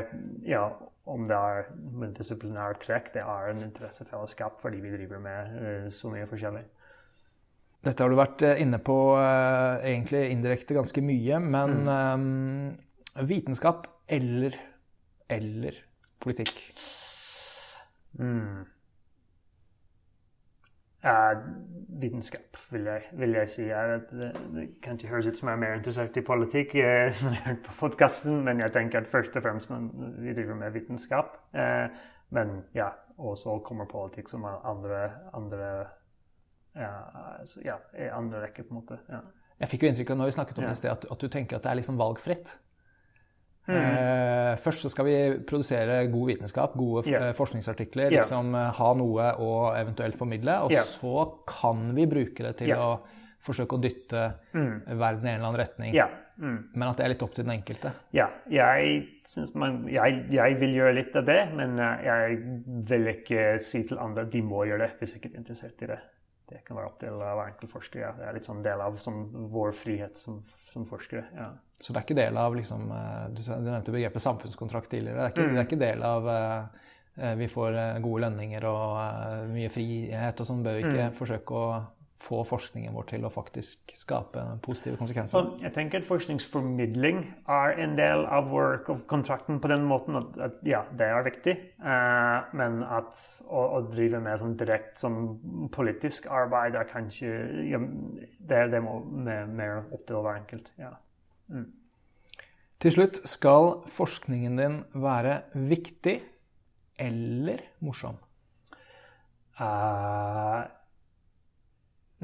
ja, om det er multidisiplinære trekk, det er en interessefellesskap fordi vi driver med eh, så mye forskjellig. Dette har du vært inne på eh, egentlig indirekte ganske mye, men mm. um, Vitenskap eller, eller politikk? Mm. Uh, vitenskap, vil jeg, vil jeg si. Jeg, det, det kan ikke høres ut som jeg er mer interessert i politikk eh, når jeg hører på podkasten, men jeg tenker at først og fremst man, vi driver med vitenskap. Uh, men ja, og så kommer politikk som andre, andre ja, altså, ja, andre rekke, på en måte. Ja. Jeg fikk jo inntrykk av når vi snakket om det i sted, at, at, du tenker at det er liksom valgfritt. Mm. Eh, først så skal vi produsere god vitenskap, gode yeah. forskningsartikler. Yeah. liksom Ha noe å eventuelt formidle. Og yeah. så kan vi bruke det til å forsøke å dytte mm. verden i en eller annen retning. Mm. Men at det er litt opp til den enkelte. Ja, jeg, man, jeg, jeg, vil gjøre litt av det, men eh, jeg vil ikke si til andre at de må gjøre det hvis jeg ikke er interessert i det. Det kan være opp til hver enkelt forsker. Ja. Det er litt sånn del av sånn, vår frihet som som forskere. Ja. Så det er ikke del av liksom, eh, Du nevnte begrepet samfunnskontrakt tidligere. Det er ikke, mm. det er ikke del av uh, vi får gode lønninger og mye frihet og sånn. Bør vi ikke mm. forsøke å få forskningen vår til å faktisk skape positive konsekvenser? Så jeg tenker at Forskningsformidling er en del av, work, of kontrakten på den måten at, at ja, det er viktig. Uh, men at å, å, drive med sånn direkte sånn politisk arbeid er kanskje ja, det, det må mer opp til hver enkelt. Ja. Mm. Til slutt, skal forskningen din være viktig eller morsom? Uh,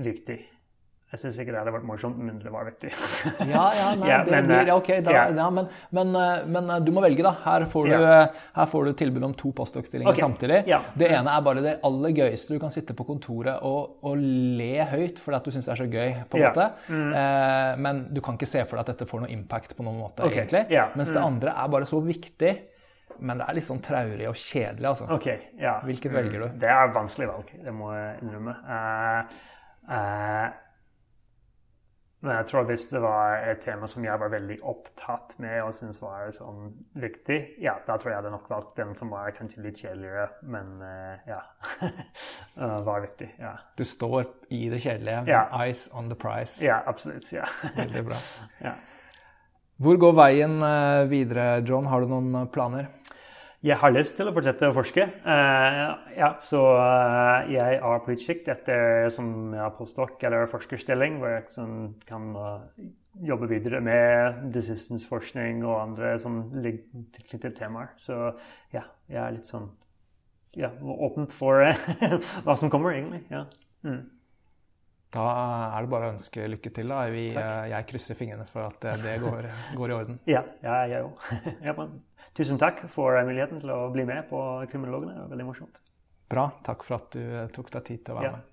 viktig. Jeg syns ikke det hadde vært morsomt, men det var viktig. ja, ja, nei, ja, det men, blir, ok, da, ja. ja men, men, eh, men, eh, du må velge, da. Her får du, her får du tilbud om to postdoc-stillinger okay. samtidig. Det ene er bare det aller gøyeste. Du kan sitte på kontoret og, og le høyt fordi at du syns det er så gøy. på en måte. Mm. Eh, men du kan ikke se for deg at dette får noe impact på noen måte. Okay. egentlig. Mens mm. det andre er bare så viktig. Men det er litt sånn traurig og kjedelig, altså. Okay, ja. Hvilket velger du? Det er vanskelig valg, det må jeg innrømme. Uh, Uh, men jeg tror hvis det var et tema som jeg var veldig opptatt med og syntes var sånn viktig, ja, da tror jeg det nok valgt den som var kanskje litt kjedeligere, men uh, ja. var viktig. ja. Du står i det kjedelige. Ja. Eyes on the prize. Ja, absolutt. ja. veldig bra. ja. Hvor går veien eh, videre, John? Har du noen planer? Jeg har lyst til å fortsette å forske. Uh, ja, så uh, jeg er på utkikk etter som ja, postdoc eller forskerstilling, hvor jeg sånn, kan uh, jobbe videre med desistance-forskning og andre sånn, tilknyttede temaer. Så ja, jeg er litt sånn ja, åpen for hva som kommer, egentlig. Ja. Mm. Da er det bare å ønske lykke til. da. Vi, jeg krysser fingrene for at det går, går i orden. Ja, ja jeg òg. Tusen takk for muligheten til å bli med på Kriminologene. Veldig morsomt. Bra. Takk for at du tok deg tid til å være Ja. med.